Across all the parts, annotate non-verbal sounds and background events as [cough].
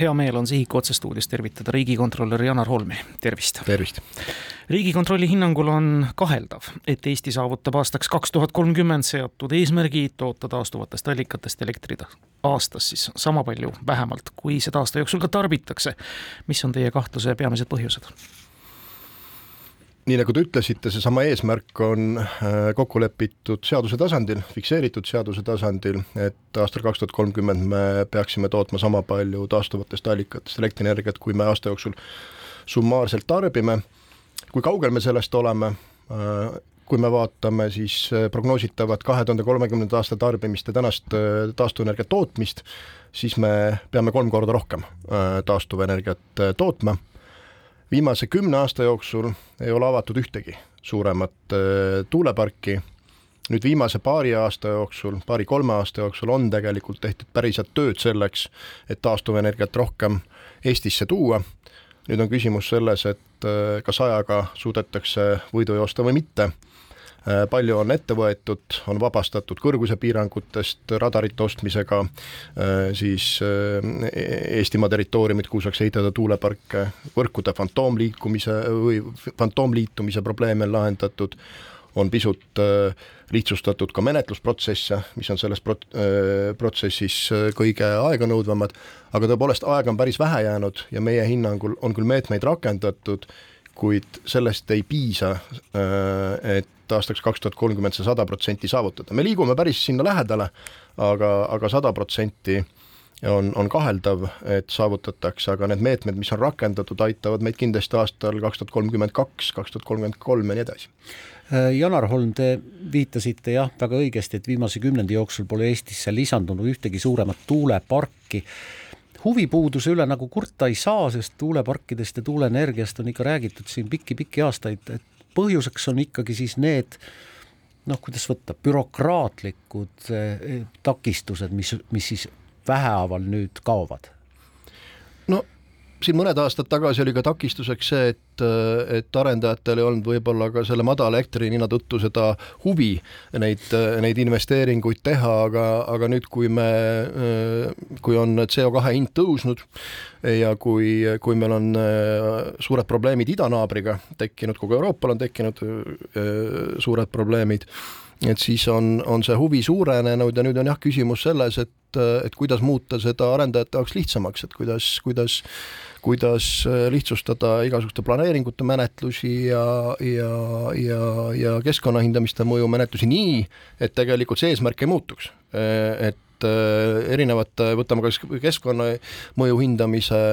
hea meel on Sihiku otsestuudios tervitada riigikontrolör Janar Holmi, tervist. tervist. riigikontrolli hinnangul on kaheldav, et Eesti saavutab aastaks kaks tuhat kolmkümmend seatud eesmärgi toota taastuvatest allikatest elektrit aastas siis sama palju vähemalt, kui seda aasta jooksul ka tarbitakse. mis on teie kahtluse peamised põhjused? Nii nagu te ütlesite, seesama eesmärk on äh, kokku lepitud seaduse tasandil, fikseeritud seaduse tasandil, et aastal kaks tuhat kolmkümmend me peaksime tootma sama palju taastuvatest allikatest elektrienergiat, kui me aasta jooksul summaarselt tarbime. kui kaugel me sellest oleme, äh, kui me vaatame siis äh, prognoositavat kahe tuhande kolmekümnenda aasta tarbimist ja tänast taastuvenergia tootmist, siis me peame kolm korda rohkem taastuvenergiat tootma viimase kümne aasta jooksul ei ole avatud ühtegi suuremat äh, tuuleparki, nüüd viimase paari aasta jooksul, paari-kolme aasta jooksul on tegelikult tehtud päris head tööd selleks, et taastuvenergiat rohkem Eestisse tuua, nüüd on küsimus selles, et äh, kas ajaga suudetakse võidu joosta või mitte palju on ette võetud, on vabastatud kõrguse piirangutest radarite ostmisega, äh, siis äh, Eestimaa territooriumit, kuhu saaks ehitada tuuleparke, võrkude fantoomliikumise või fantoomliitumise probleeme on lahendatud, on pisut lihtsustatud ka menetlusprotsesse, mis on selles prot-, protsessis kõige aeganõudvamad, aga tõepoolest aega on päris vähe jäänud ja meie hinnangul on küll meetmeid rakendatud, kuid sellest ei piisa, et et aastaks kaks tuhat kolmkümmend see sada protsenti saavutada, me liigume päris sinna lähedale, aga, aga sada protsenti on, on kaheldav, et saavutatakse, aga need meetmed, mis on rakendatud, aitavad meid kindlasti aastal kaks tuhat kolmkümmend kaks, kaks tuhat kolmkümmend kolm ja nii edasi. Äh, Janar Holm, te viitasite jah, väga õigesti, et viimase kümnendi jooksul pole Eestisse lisandunud ühtegi suuremat tuuleparki huvipuuduse üle nagu kurta ei saa, sest tuuleparkidest ja tuuleenergiast on ikka räägitud siin pikki-pikki aastaid, et põhjuseks on ikkagi siis need noh, kuidas võtta, bürokraatlikud eh, takistused, mis, mis siis vähehaaval nüüd kaovad? Siin mõned aastad tagasi oli ka takistuseks see, et, et arendajatel ei olnud võib-olla ka selle madala elektrihinna tõttu seda huvi neid, neid investeeringuid teha, aga, aga nüüd, kui me, kui on CO2 hind tõusnud ja kui, kui meil on suured probleemid idanaabriga tekkinud, kogu Euroopal on tekkinud suured probleemid, et siis on, on see huvi suurenenud ja nüüd on jah, küsimus selles, et, et kuidas muuta seda arendajate jaoks lihtsamaks, et kuidas, kuidas kuidas äh, lihtsustada igasuguste planeeringute menetlusi ja, ja, ja, ja keskkonnahindamiste mõju menetlusi nii, et tegelikult see eesmärk ei muutuks. Äh, et äh, erinevate, võtame kas keskkonnamõju hindamise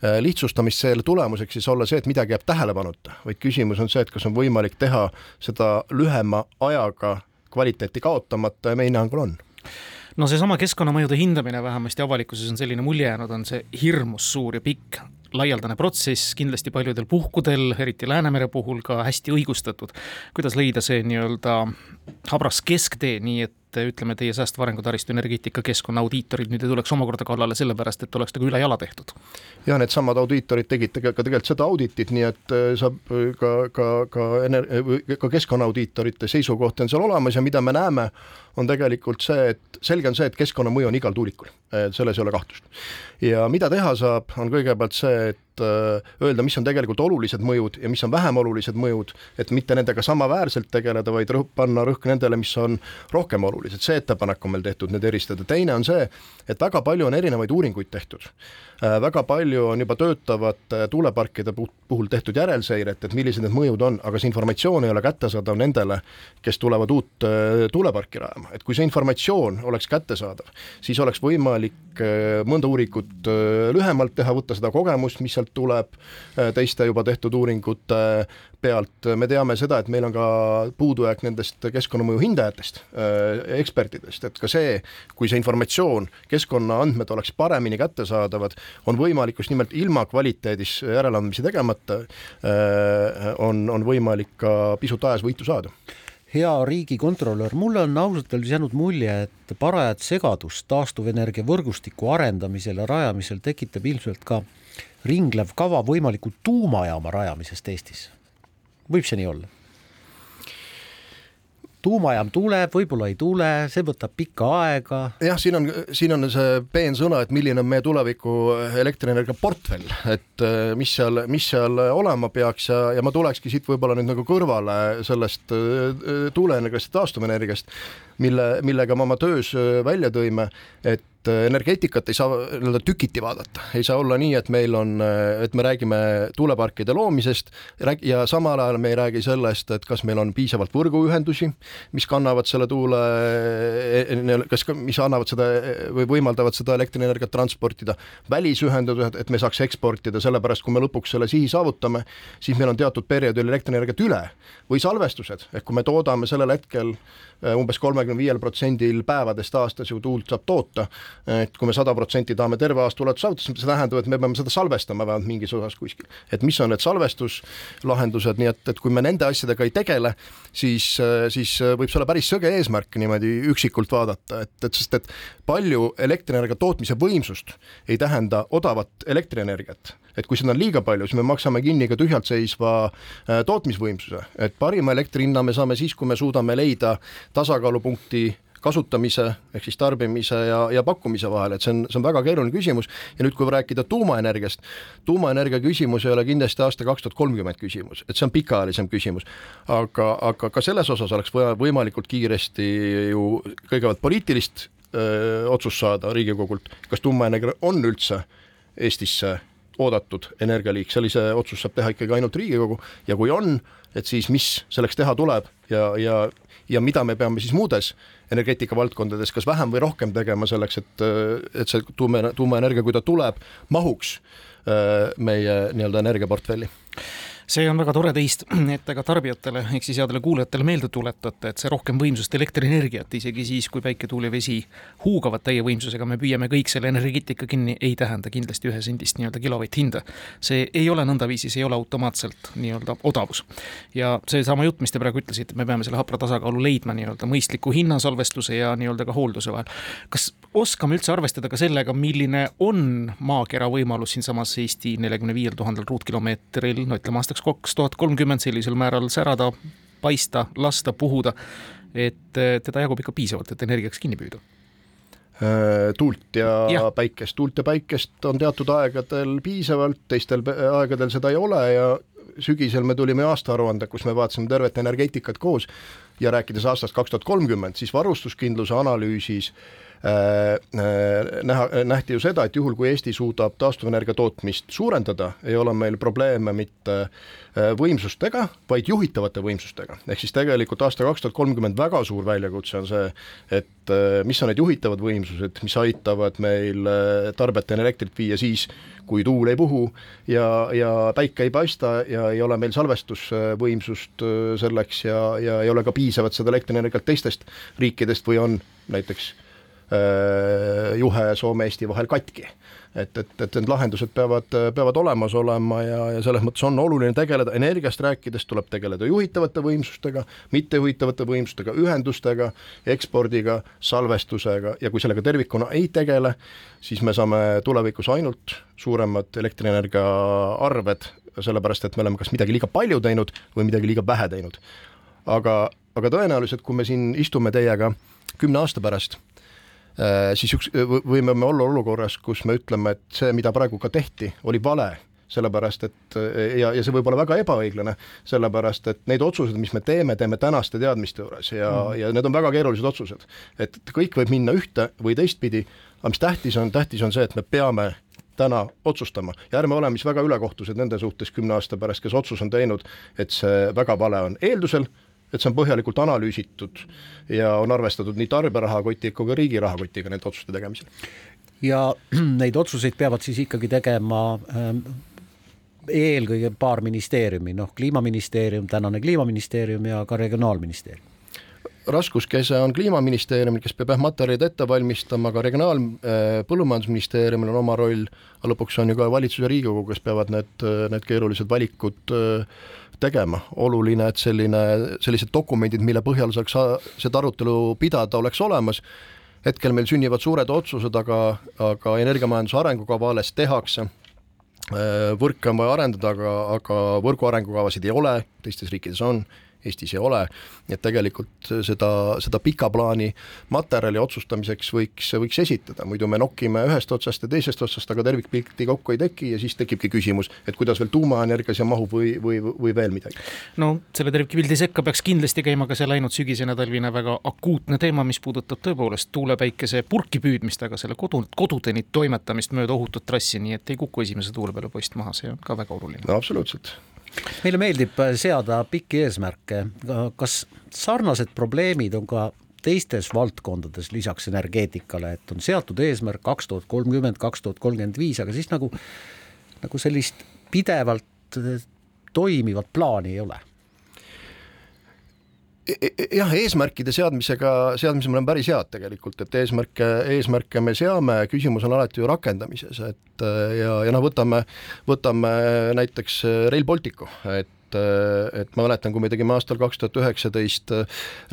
lihtsustamist selle tulemuseks siis olla see, et midagi jääb tähelepanuta, vaid küsimus on see, et kas on võimalik teha seda lühema ajaga kvaliteeti kaotamata ja meie hinnangul on no seesama keskkonnamõjude hindamine vähemasti avalikkuses on selline mulje jäänud, on see hirmus suur ja pikk laialdane protsess, kindlasti paljudel puhkudel, eriti Läänemere puhul ka hästi õigustatud. kuidas leida see nii-öelda habras kesktee, nii et ütleme, teie säästva arengu taristu energeetika keskkonnaaudiitorid nüüd ei tuleks omakorda kallale sellepärast, et oleks nagu ülejala tehtud? jah, needsamad audiitorid tegid ka tegelikult seda auditit, nii et äh, saab äh, ka, ka, ka ener-, ka keskkonnaaudiitorite seisukoht on seal olemas ja mida me näeme, on tegelikult see, et selge on see, et keskkonnamõju on igal tuulikul, selles ei ole kahtlust. ja mida teha saab, on kõigepealt see, et Äh, öelda, mis on tegelikult olulised mõjud ja mis on vähem olulised mõjud, et mitte nendega samaväärselt tegeleda, vaid rõhk, panna rõhk nendele, mis on rohkem olulised, see ettepanek on meil tehtud, need eristada, teine on see, et väga palju on erinevaid uuringuid tehtud. Äh, väga palju on juba töötavate tuuleparkide puhul tehtud järelseiret, et millised need mõjud on, aga see informatsioon ei ole kättesaadav nendele, kes tulevad uut äh, tuuleparki rajama, et kui see informatsioon oleks kättesaadav, siis oleks võimalik mõnda uuringut lühemalt teha, võtta seda kogemust, mis sealt tuleb äh, teiste juba tehtud uuringute pealt, me teame seda, et meil on ka puudujääk nendest keskkonnamõju hindajatest, äh, ekspertidest, et ka see, kui see informatsioon, keskkonnaandmed oleks paremini kättesaadavad, on võimalik just nimelt ilma kvaliteedis järeleandmisi tegemata, äh, on, on võimalik ka pisut ajas võitu saada. Hea riigikontrolör, mulle on ausalt öeldes jäänud mulje, et parajat segadust taastuvenergia võrgustiku arendamisel ja rajamisel tekitab ilmselt ka ringlev kava võimaliku tuumajaama rajamisest Eestis. võib see nii olla? tuumajaam tuleb, võib-olla ei tule, see võtab pikka aega. jah, siin on, siin on see peensõna, et milline on meie tuleviku elektrienergia portfell, et äh, mis seal, mis seal olema peaks ja, ja ma tulekski siit võib-olla nüüd nagu kõrvale sellest äh, tuuleenergiast ja taastuvenergiast, mille, millega me oma töös välja tõime, et et energeetikat ei saa nii-öelda tükiti vaadata, ei saa olla nii, et meil on, et me räägime tuuleparkide loomisest ja samal ajal me ei räägi sellest, et kas meil on piisavalt võrguühendusi, mis kannavad selle tuule, kas, mis annavad seda või võimaldavad seda elektrienergiat transportida, välisühendused, et me saaks eksportida, sellepärast kui me lõpuks selle sihi saavutame, siis meil on teatud perioodil elektrienergiat üle. Või salvestused, ehk kui me toodame sellel hetkel Äh, umbes kolmekümne viiel protsendil päevadest aastas ju tuult saab toota, et kui me sada protsenti tahame terve aasta ulatuses saavutada, see tähendab, et me peame seda salvestama vähemalt mingis osas kuskil. et mis on need salvestuslahendused, nii et, et kui me nende asjadega ei tegele, siis, siis võib see olla päris sõge eesmärk niimoodi üksikult vaadata, et, et sest et palju elektrienergia tootmise võimsust ei tähenda odavat elektrienergiat et kui seda on liiga palju, siis me maksame kinni ka tühjalt seisva äh, tootmisvõimsuse, et parima elektri hinna me saame siis, kui me suudame leida tasakaalupunkti kasutamise ehk siis tarbimise ja, ja pakkumise vahel, et see on, see on väga keeruline küsimus ja nüüd, kui rääkida tuumaenergiast, tuumaenergia küsimus ei ole kindlasti aasta kaks tuhat kolmkümmend küsimus, et see on pikaajalisem küsimus. aga, aga ka selles osas oleks vaja võimalikult kiiresti ju kõigepealt poliitilist öö, otsust saada Riigikogult, kas tuumaenergia on üldse Eestisse oodatud energialiik, sellise otsuse saab teha ikkagi ainult Riigikogu. Ja kui on, et siis mis selleks teha tuleb ja, ja, ja mida me peame siis muudes energeetika valdkondades kas vähem või rohkem tegema selleks, et, et see tuuma, tuumaenergia, kui ta tuleb, mahuks äh, meie nii-öelda energiaportfelli see on väga tore teist, [clears throat] et te ka tarbijatele ehk siis headele kuulajatele meelde tuletate, et see rohkem võimsust, elektrienergiat, isegi siis, kui päike, tuul ja vesi huugavad täie võimsusega, me püüame kõik selle energeetika kinni, ei tähenda kindlasti ühesendist nii-öelda kilovatt-hinda. see ei ole nõndaviisi, see ei ole automaatselt nii-öelda odavus. ja seesama jutt, mis te praegu ütlesite, me peame selle hapra tasakaalu leidma nii-öelda mõistliku hinnasalvestuse ja nii-öelda ka hoolduse vahel. kas oskame üldse arvestada ka sellega, milline on maakera võimalus siinsamas Eesti neljakümne viiel tuhandel ruutkilomeetril, no ütleme aastaks aastaks kaks tuhat kolmkümmend sellisel määral särada, paista, lasta, puhuda, et teda jagub ikka piisavalt, et energiaks kinni püüda. Äh, tuult ja, ja päikest, tuult ja päikest on teatud aegadel piisavalt, teistel aegadel seda ei ole ja sügisel me tulime aastaaruande, kus me vaatasime tervet energeetikat koos ja rääkides aastast kaks tuhat kolmkümmend, siis varustuskindluse analüüsis äh, näha, nähti ju seda, et juhul, kui Eesti suudab taastuvenergia tootmist suurendada, ei ole meil probleeme mitte äh, võimsustega, vaid juhitavate võimsustega. ehk siis tegelikult aasta kaks tuhat kolmkümmend väga suur väljakutse on see, et mis on need juhitavad võimsused, mis aitavad meil tarbijateni elektrit viia siis, kui tuul ei puhu ja, ja päike ei paista ja ei ole meil salvestusvõimsust selleks ja, ja ei ole ka piisavat seda elektrienergiat teistest riikidest või on näiteks Äh, juhe Soome-Eesti vahel katki. et, et, et need lahendused peavad, peavad olemas olema ja, ja selles mõttes on oluline tegeleda, energiast rääkides tuleb tegeleda juhitavate võimsustega, mittejuhitavate võimsustega, ühendustega, ekspordiga, salvestusega ja kui sellega tervikuna ei tegele, siis me saame tulevikus ainult suuremad elektrienergia arved, sellepärast et me oleme kas midagi liiga palju teinud või midagi liiga vähe teinud. aga, aga tõenäoliselt, kui me siin istume teiega kümne aasta pärast Äh, siis üks, võime me olla olukorras, kus me ütleme, et see, mida praegu ka tehti, oli vale sellepärast et ja, ja see võib olla väga ebaõiglane, sellepärast et neid otsuseid, mis me teeme, teeme tänaste teadmiste juures ja mm., ja need on väga keerulised otsused. et kõik võib minna ühte või teistpidi, aga mis tähtis on, tähtis on see, et me peame täna otsustama ja ärme oleme siis väga ülekohtused nende suhtes kümne aasta pärast, kes otsus on teinud, et see väga vale on, eeldusel, et see on põhjalikult analüüsitud ja on arvestatud nii tarbija rahakoti kui ka riigi rahakotiga nende otsuste tegemisel. ja [clears throat] neid otsuseid peavad siis ikkagi tegema ähm, eelkõige paar ministeeriumi, noh, kliimaministeerium, tänane kliimaministeerium ja ka regionaalministeerium raskuskese on Kliimaministeeriumil, kes peab jah materjalid ette valmistama, aga Regionaal-, äh, Põllumajandusministeeriumil on oma roll, aga lõpuks on ju ka valitsus ja Riigikogu, kes peavad need, need keerulised valikud äh, tegema, oluline, et selline, sellised dokumendid, mille põhjal saaks seda arutelu pidada, oleks olemas, hetkel meil sünnivad suured otsused, aga, aga energiamajanduse arengukava alles tehakse, võrke on vaja arendada, aga, aga võrgu arengukavasid ei ole, teistes riikides on, Eestis ei ole, et tegelikult seda, seda pika plaani materjali otsustamiseks võiks, võiks esitada, muidu me nokime ühest otsast ja teisest otsast, aga tervikpilti kokku ei teki ja siis tekibki küsimus, et kuidas veel tuumaenergia siia mahub või, või, või veel midagi. no selle tervikpildi sekka peaks kindlasti käima ka see läinud sügisene talvine väga akuutne teema, mis puudutab tõepoolest tuulepäikese purki püüdmist, aga selle kodu, kodudeni toimetamist mööda ohutut trassi, nii et ei kuku esimese tuule peale poist maha, see on ka väga oluline. no absoluutselt meile meeldib seada pikki eesmärke, kas sarnased probleemid on ka teistes valdkondades lisaks energeetikale, et on seatud eesmärk kaks tuhat kolmkümmend, kaks tuhat kolmkümmend viis, aga siis nagu, nagu sellist pidevalt toimivat plaani ei ole jah, eesmärkide seadmisega, seadmisel on päris head tegelikult, et eesmärke, eesmärke me seame, küsimus on alati ju rakendamises, et ja, ja noh, võtame, võtame näiteks Rail Balticu, et et ma mäletan, kui me tegime aastal kaks tuhat üheksateist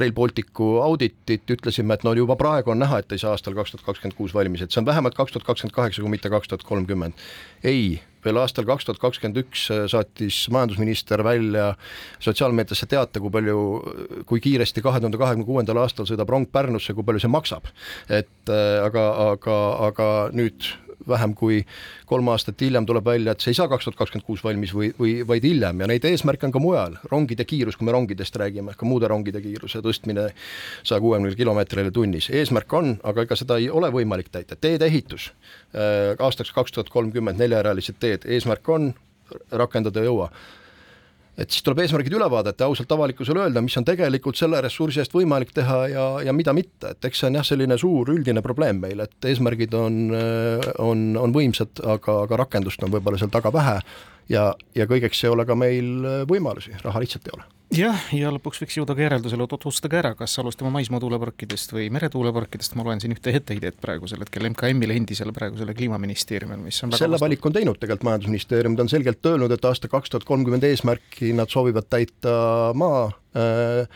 Rail Balticu auditit, ütlesime, et no juba praegu on näha, et ei saa aastal kaks tuhat kakskümmend kuus valmis, et see on vähemalt kaks tuhat kakskümmend kaheksa, kui mitte kaks tuhat kolmkümmend. ei veel aastal kaks tuhat kakskümmend üks äh, saatis majandusminister välja sotsiaalmeediasse teate, kui palju, kui kiiresti kahe tuhande kahekümne kuuendal aastal sõidab rong Pärnusse, kui palju see maksab. et äh, aga, aga, aga nüüd vähem kui kolm aastat hiljem tuleb välja, et see ei saa kaks tuhat kakskümmend kuus valmis või, või vaid hiljem. Ja neid eesmärke on ka mujal, rongide kiirus, kui me rongidest räägime, ka muude rongide kiiruse tõstmine saja kuuekümnele kilomeetrile tunnis, eesmärk on, aga ega seda ei ole võimalik täita, teedeehitus äh, aastaks kaks tuhat kolmkümmend neljarealised teed, eesmärk on, rakendada ei jõua et siis tuleb eesmärgid üle vaadata ja ausalt avalikkusele öelda, mis on tegelikult selle ressursi eest võimalik teha ja, ja mida mitte, et eks see on jah, selline suur üldine probleem meil, et eesmärgid on, on, on võimsad, aga, aga rakendust on võib-olla seal taga vähe ja, ja kõigeks ei ole ka meil võimalusi, raha lihtsalt ei ole jah, ja lõpuks võiks jõuda ka järeldusele, et otsustage ära, kas alustame maismaa tuuleparkidest või meretuuleparkidest, ma loen siin ühte etteheidet praegusel hetkel MKM-ile endisele praegusele kliimaministeeriumile, mis on selle valiku on teinud tegelikult Majandusministeerium, ta on selgelt öelnud, et aasta kaks tuhat kolmkümmend eesmärki nad soovivad täita maa äh,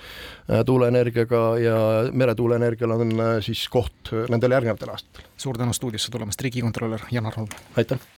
äh tuuleenergiaga ja meretuuleenergial on äh, siis koht nendel järgnevatel aastatel. suur tänu stuudiosse tulemast, riigikontrolör Janar Holm! aitäh!